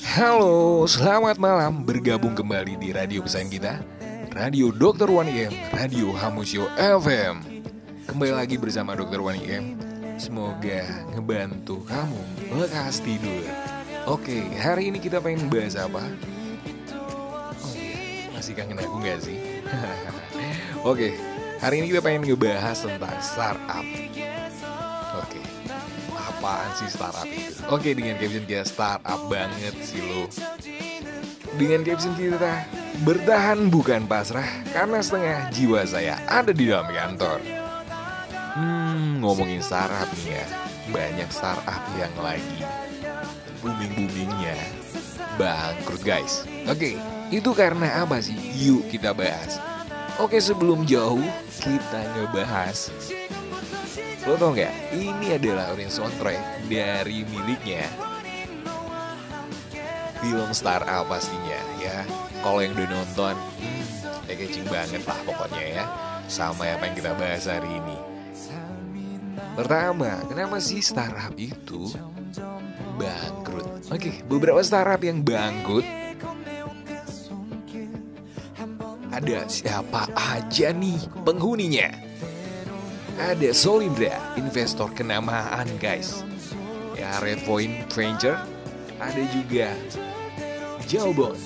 Halo, selamat malam Bergabung kembali di radio pesan kita Radio Dr. One IM Radio Hamusyo FM Kembali lagi bersama Dr. One IM Semoga ngebantu kamu lekas tidur Oke, hari ini kita pengen bahas apa? Oh iya, masih kangen aku gak sih? Oke, hari ini kita pengen ngebahas tentang startup apaan sih startup itu? Oke, dengan caption kita startup banget sih lo. Dengan caption kita bertahan bukan pasrah karena setengah jiwa saya ada di dalam kantor. Hmm, ngomongin startup nih ya, banyak startup yang lagi booming-boomingnya bangkrut guys. Oke, itu karena apa sih? Yuk kita bahas. Oke, sebelum jauh kita ngebahas Lo tau gak? Ini adalah original soundtrack dari miliknya Film startup pastinya ya Kalau yang udah nonton hmm, catching banget lah pokoknya ya Sama apa yang kita bahas hari ini Pertama, kenapa sih startup itu bangkrut? Oke, beberapa startup yang bangkrut Ada siapa aja nih penghuninya? Ada Solindra, investor kenamaan guys. Ya, Red Point Venture. Ada juga Jawbon,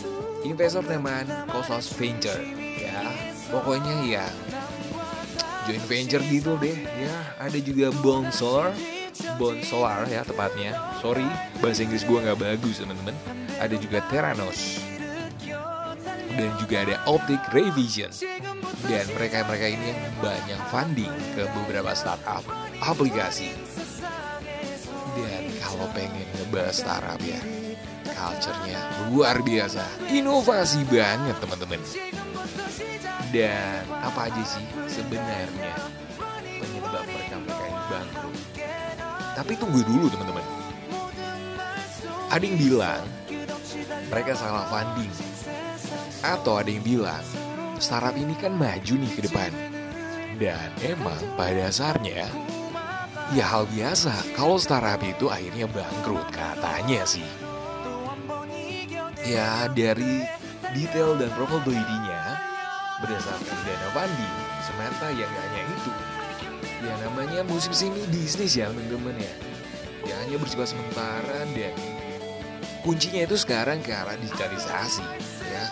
investor kenamaan Kosmos Venture. Ya, pokoknya ya joint venture gitu deh. Ya, ada juga Bond Solar, Bond Solar ya tepatnya. Sorry, bahasa Inggris gua nggak bagus teman-teman. Ada juga Terranos, dan juga ada Optic Revision. Dan mereka-mereka ini yang banyak funding ke beberapa startup aplikasi. Dan kalau pengen ngebahas startup ya, culture-nya luar biasa, inovasi banget teman-teman. Dan apa aja sih sebenarnya penyebab mereka-mereka ini bangkrut? Tapi tunggu dulu teman-teman. Ada yang bilang mereka salah funding atau ada yang bilang, startup ini kan maju nih ke depan. Dan emang pada dasarnya, ya hal biasa kalau startup itu akhirnya bangkrut katanya sih. Ya dari detail dan probability-nya berdasarkan dana funding semata yang hanya itu. Ya namanya musim semi bisnis ya teman-teman ya. Ya hanya bersifat sementara dan kuncinya itu sekarang ke arah digitalisasi ya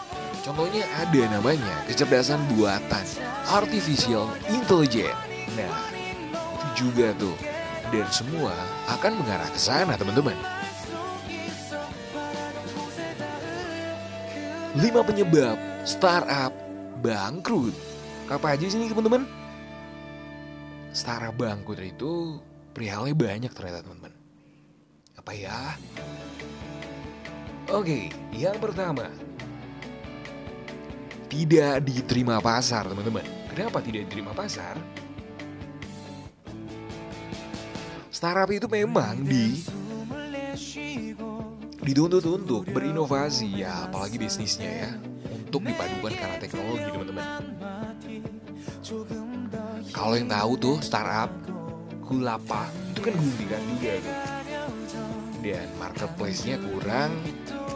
Contohnya ada namanya kecerdasan buatan artificial intelligence. Nah, itu juga tuh. Dan semua akan mengarah ke sana, teman-teman. Lima penyebab startup bangkrut. Apa aja sih nih, teman-teman? Startup bangkrut itu perihalnya banyak ternyata, teman-teman. Apa ya? Oke, yang pertama, tidak diterima pasar, teman-teman. Kenapa tidak diterima pasar? Startup itu memang di dituntut untuk berinovasi ya, apalagi bisnisnya ya, untuk dipadukan karena teknologi, teman-teman. Kalau yang tahu tuh startup Kulapa itu kan guntingan juga tuh. Dan marketplace-nya kurang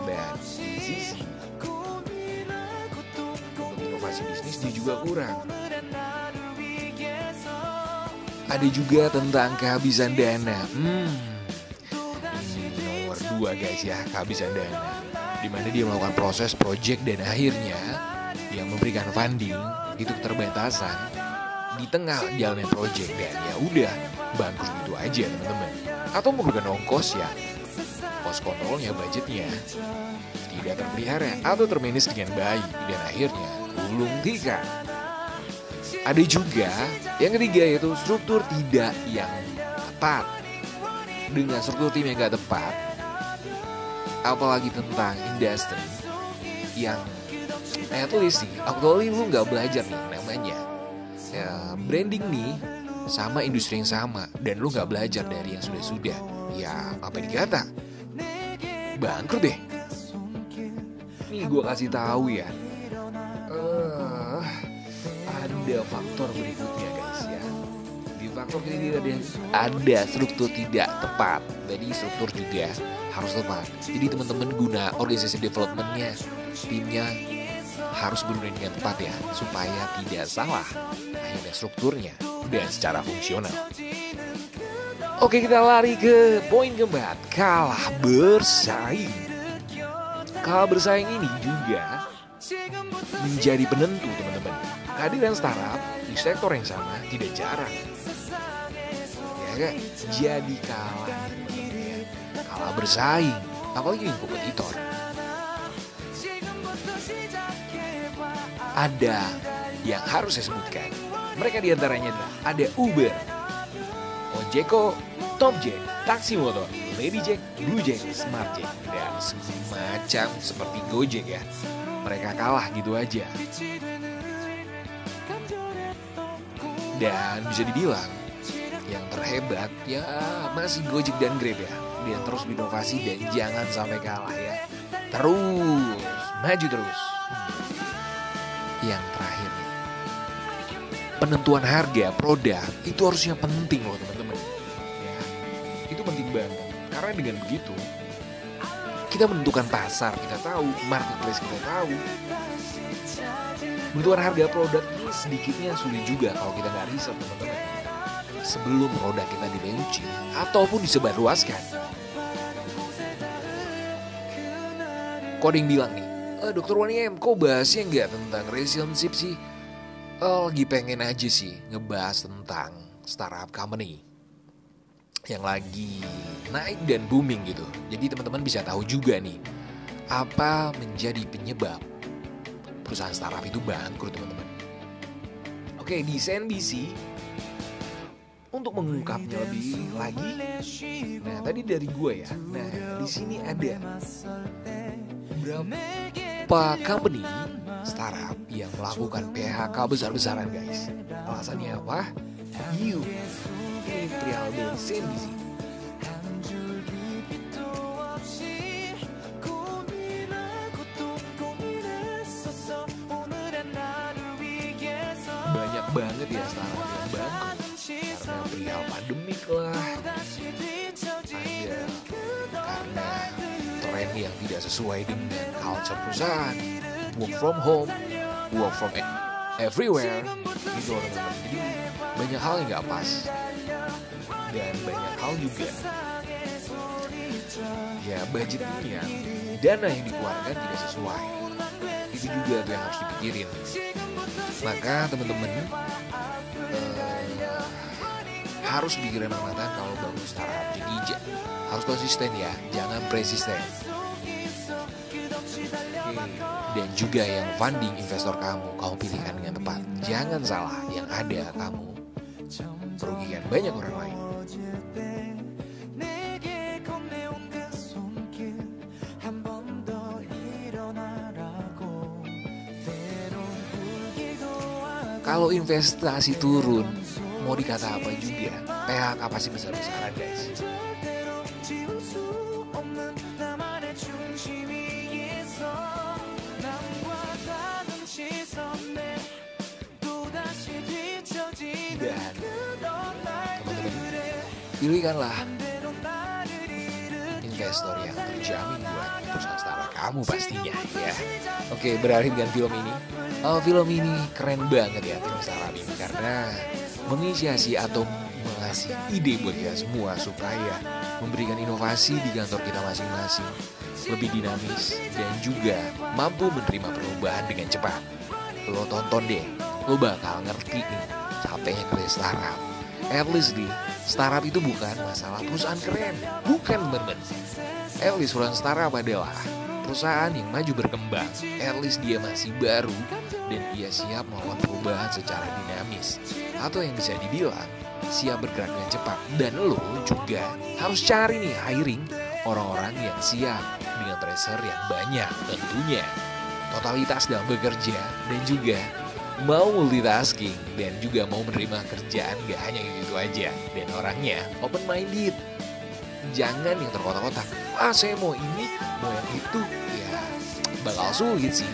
dan di sisi inovasi bisnis dia juga kurang. Ada juga tentang kehabisan dana. Hmm, ini nomor dua guys ya, kehabisan dana. Di mana dia melakukan proses project dan akhirnya yang memberikan funding itu keterbatasan di tengah jalannya project dan ya udah bangkrut itu aja teman-teman. Atau memerlukan ongkos ya, cost kontrolnya budgetnya tidak terpelihara atau termanage dengan baik dan akhirnya gulung tikar. Ada juga yang ketiga yaitu struktur tidak yang tepat. Dengan struktur tim yang gak tepat, apalagi tentang industri yang eh tulis sih, actually lu nggak belajar nih namanya ya, branding nih sama industri yang sama dan lu nggak belajar dari yang sudah-sudah ya apa dikata bangkrut deh nih gue kasih tahu ya uh, ada faktor berikutnya guys ya di faktor ini ada ada struktur tidak tepat jadi struktur juga harus tepat. Jadi teman-teman guna organisasi developmentnya, timnya harus benar dengan tepat ya, supaya tidak salah. Akhirnya strukturnya dan secara fungsional. Oke kita lari ke poin keempat, kalah bersaing. Kalah bersaing ini juga menjadi penentu teman-teman. Kehadiran startup di sektor yang sama tidak jarang. Ya kan? Jadi kalah. Kalah bersaing, apalagi yang kompetitor. Ada yang harus saya sebutkan. Mereka di antaranya adalah ada Uber, Ojeko, Top Jack, Taksi Motor, Lady Jack, Blue Jack, Smart Jack, dan semacam seperti Gojek ya. Mereka kalah gitu aja. Dan bisa dibilang yang terhebat ya masih Gojek dan Grab ya. Dia terus berinovasi dan jangan sampai kalah ya. Terus, maju terus. Yang terakhir nih. Penentuan harga produk itu harusnya penting loh Karena dengan begitu kita menentukan pasar kita tahu, marketplace kita tahu. Menentukan harga produk ini sedikitnya sulit juga kalau kita nggak riset teman-teman. Sebelum produk kita di launching ataupun disebarluaskan. Coding bilang nih, e, Dokter M, kok bahasnya nggak tentang relationship sih? Lagi pengen aja sih ngebahas tentang startup company yang lagi naik dan booming gitu. Jadi teman-teman bisa tahu juga nih apa menjadi penyebab perusahaan startup itu bangkrut teman-teman. Oke di CNBC untuk mengungkapnya lebih lagi, nah tadi dari gue ya. Nah di sini ada beberapa company startup yang melakukan PHK besar-besaran guys. Alasannya apa? You ini perihal dari CNBC. Banyak banget ya startup yang bangkrut karena perihal pandemik lah, karena tren yang tidak sesuai dengan culture perusahaan, work from home, work from everywhere, gitu loh teman-teman. Jadi banyak hal yang nggak pas dan banyak hal juga. Ya budgetnya dana yang dikeluarkan tidak sesuai. Itu juga yang harus dipikirin. Maka teman-teman eh, harus pikirin matang kalau bangun startup jadi j- harus konsisten ya jangan persisten dan juga yang funding investor kamu kamu pilihkan dengan tepat. Jangan salah yang ada kamu. Merugikan banyak orang lain kalau investasi turun mau dikata apa juga? PHK pasti besar-besaran guys pilihkanlah investor yang terjamin buat perusahaan startup kamu pastinya ya. Oke berakhir dengan film ini. Oh, film ini keren banget ya film startup ini karena menginisiasi atau mengasih ide buat kita semua supaya memberikan inovasi di kantor kita masing-masing lebih dinamis dan juga mampu menerima perubahan dengan cepat. Lo tonton deh lo bakal ngerti nih capeknya kerja startup at least nih startup itu bukan masalah perusahaan keren bukan teman-teman at least perusahaan startup adalah perusahaan yang maju berkembang. At least dia masih baru dan dia siap melakukan perubahan secara dinamis. Atau yang bisa dibilang siap bergerak dengan cepat. Dan lo juga harus cari nih hiring orang-orang yang siap dengan tracer yang banyak tentunya. Totalitas dalam bekerja dan juga mau multitasking dan juga mau menerima kerjaan gak hanya gitu aja. Dan orangnya open minded jangan yang terkotak-kotak. Ah saya mau ini mau yang itu. Ya bakal sulit sih.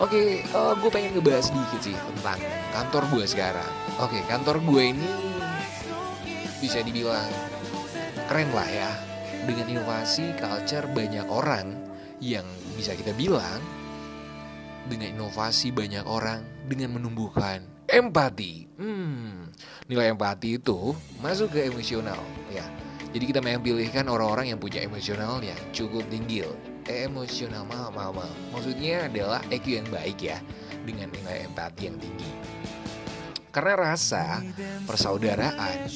Oke uh, gue pengen ngebahas sedikit sih tentang kantor gue sekarang. Oke kantor gue ini bisa dibilang keren lah ya. Dengan inovasi culture banyak orang yang bisa kita bilang dengan inovasi banyak orang dengan menumbuhkan empati. Hmm, nilai empati itu masuk ke emosional ya. Jadi kita memang pilihkan orang-orang yang punya emosional yang cukup tinggi. Emosional maaf, maaf. Maksudnya adalah EQ yang baik ya dengan nilai empati yang tinggi. Karena rasa persaudaraan,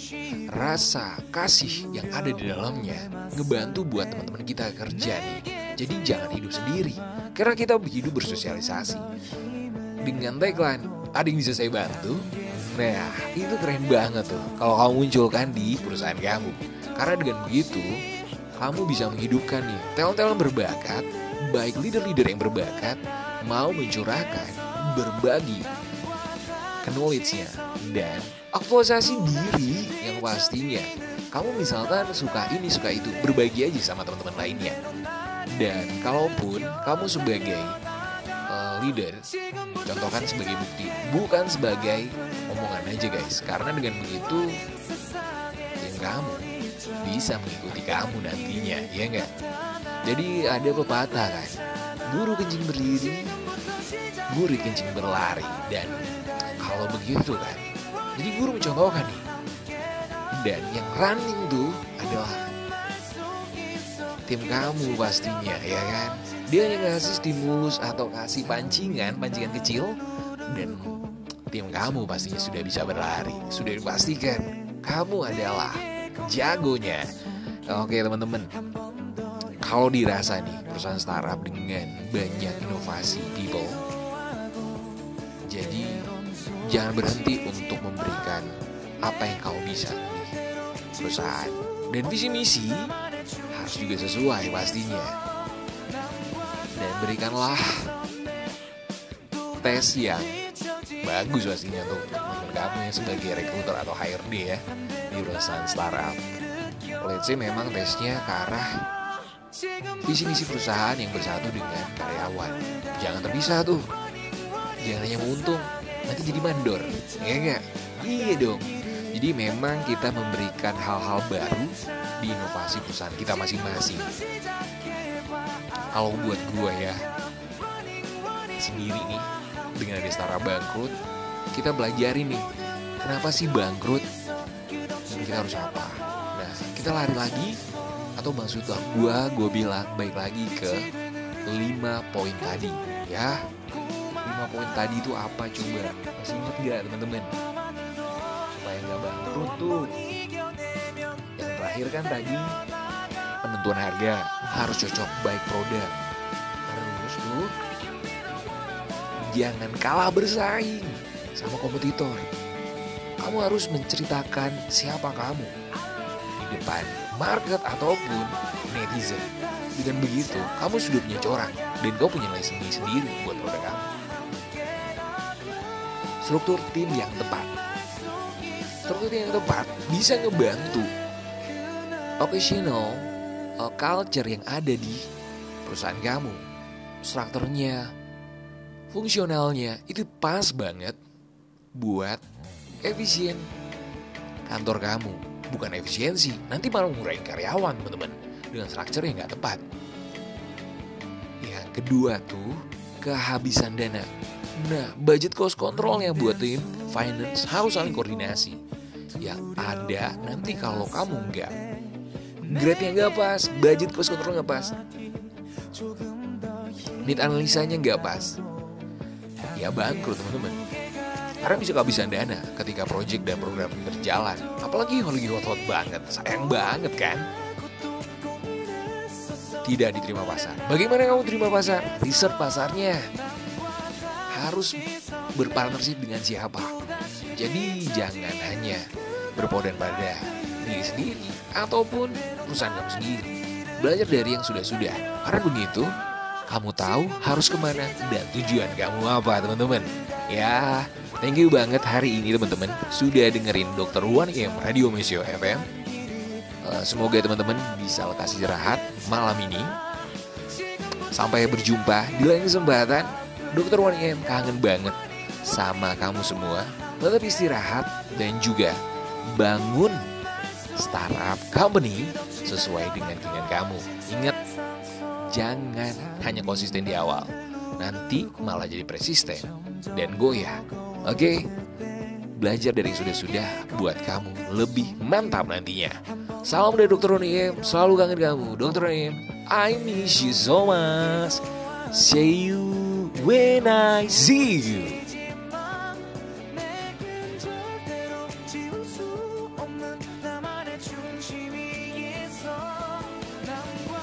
rasa kasih yang ada di dalamnya ngebantu buat teman-teman kita kerja nih. Jadi jangan hidup sendiri, karena kita hidup bersosialisasi. Dengan tagline, ada yang bisa saya bantu? Nah, itu keren banget tuh kalau kamu munculkan di perusahaan kamu. Karena dengan begitu, kamu bisa menghidupkan nih talent-talent berbakat, baik leader-leader yang berbakat, mau mencurahkan, berbagi knowledge-nya dan aktualisasi diri yang pastinya kamu misalkan suka ini suka itu berbagi aja sama teman-teman lainnya dan kalaupun kamu sebagai uh, leader contohkan sebagai bukti bukan sebagai omongan aja guys. Karena dengan begitu yang kamu bisa mengikuti kamu nantinya ya enggak jadi ada pepatah kan? Guru kencing berdiri guru kencing berlari. Dan kalau begitu kan? Jadi guru mencontohkan nih. Dan yang running tuh adalah tim kamu pastinya ya kan? Dia yang ngasih stimulus atau kasih pancingan pancingan kecil dan tim kamu pastinya sudah bisa berlari sudah dipastikan kamu adalah jagonya. Oke teman-teman. Kalau dirasa nih perusahaan startup dengan banyak inovasi people jadi jangan berhenti untuk memberikan apa yang kau bisa di perusahaan. Dan visi misi harus juga sesuai pastinya. Dan berikanlah tes yang bagus pastinya untuk teman kamu yang sebagai rekruter atau HRD ya di perusahaan startup. Let's say memang tesnya ke arah visi misi perusahaan yang bersatu dengan karyawan. Jangan terpisah tuh. Jangan hanya menguntung nanti jadi mandor ya enggak iya dong. Jadi memang kita memberikan hal-hal baru di inovasi perusahaan kita masing-masing. Kalau buat gue ya sendiri nih dengan ada setara bangkrut kita belajarin nih kenapa sih bangkrut? Dan kita harus apa? Nah kita lari lagi atau maksudnya gue gue bilang baik lagi ke lima poin tadi ya. Lima poin tadi itu apa coba? Masih ingat gak teman-teman? Supaya nggak bangkrut tuh terakhir kan tadi penentuan harga harus cocok baik produk. Terus tuh jangan kalah bersaing sama kompetitor. Kamu harus menceritakan siapa kamu di depan market ataupun netizen. Dengan begitu kamu sudah punya corak dan kau punya nilai sendiri sendiri buat produk kamu. Struktur tim yang tepat. Struktur tim yang tepat bisa ngebantu occasional uh, culture yang ada di perusahaan kamu. Strukturnya, fungsionalnya itu pas banget buat efisien kantor kamu. Bukan efisiensi, nanti malah mengurangi karyawan teman-teman dengan struktur yang nggak tepat. Yang kedua tuh kehabisan dana Nah, budget cost controlnya buat tim finance harus saling koordinasi. Yang ada nanti kalau kamu enggak grade-nya nggak pas, budget cost control nggak pas, need analisanya nggak pas, ya bangkrut teman-teman. Karena bisa kehabisan dana ketika project dan program berjalan. Apalagi kalau lagi hot-hot banget, sayang banget kan? Tidak diterima pasar. Bagaimana kamu terima pasar? Riset pasarnya harus berpartnership dengan siapa. Jadi jangan hanya berpodan pada diri sendiri ataupun perusahaan kamu sendiri. Belajar dari yang sudah-sudah. Karena begitu, kamu tahu harus ke mana dan tujuan kamu apa teman-teman. Ya, thank you banget hari ini teman-teman sudah dengerin Dr. One M Radio Mesio FM. Uh, semoga teman-teman bisa lekas istirahat malam ini. Sampai berjumpa di lain kesempatan Dokter One M kangen banget sama kamu semua. Tetap istirahat dan juga bangun startup company sesuai dengan keinginan kamu. Ingat, jangan hanya konsisten di awal. Nanti malah jadi persisten dan goyah. Oke? Belajar dari sudah-sudah buat kamu lebih mantap nantinya. Salam dari Dr. Ronim, selalu kangen kamu. Dr. Ronim, I miss you so much. See you when I see you.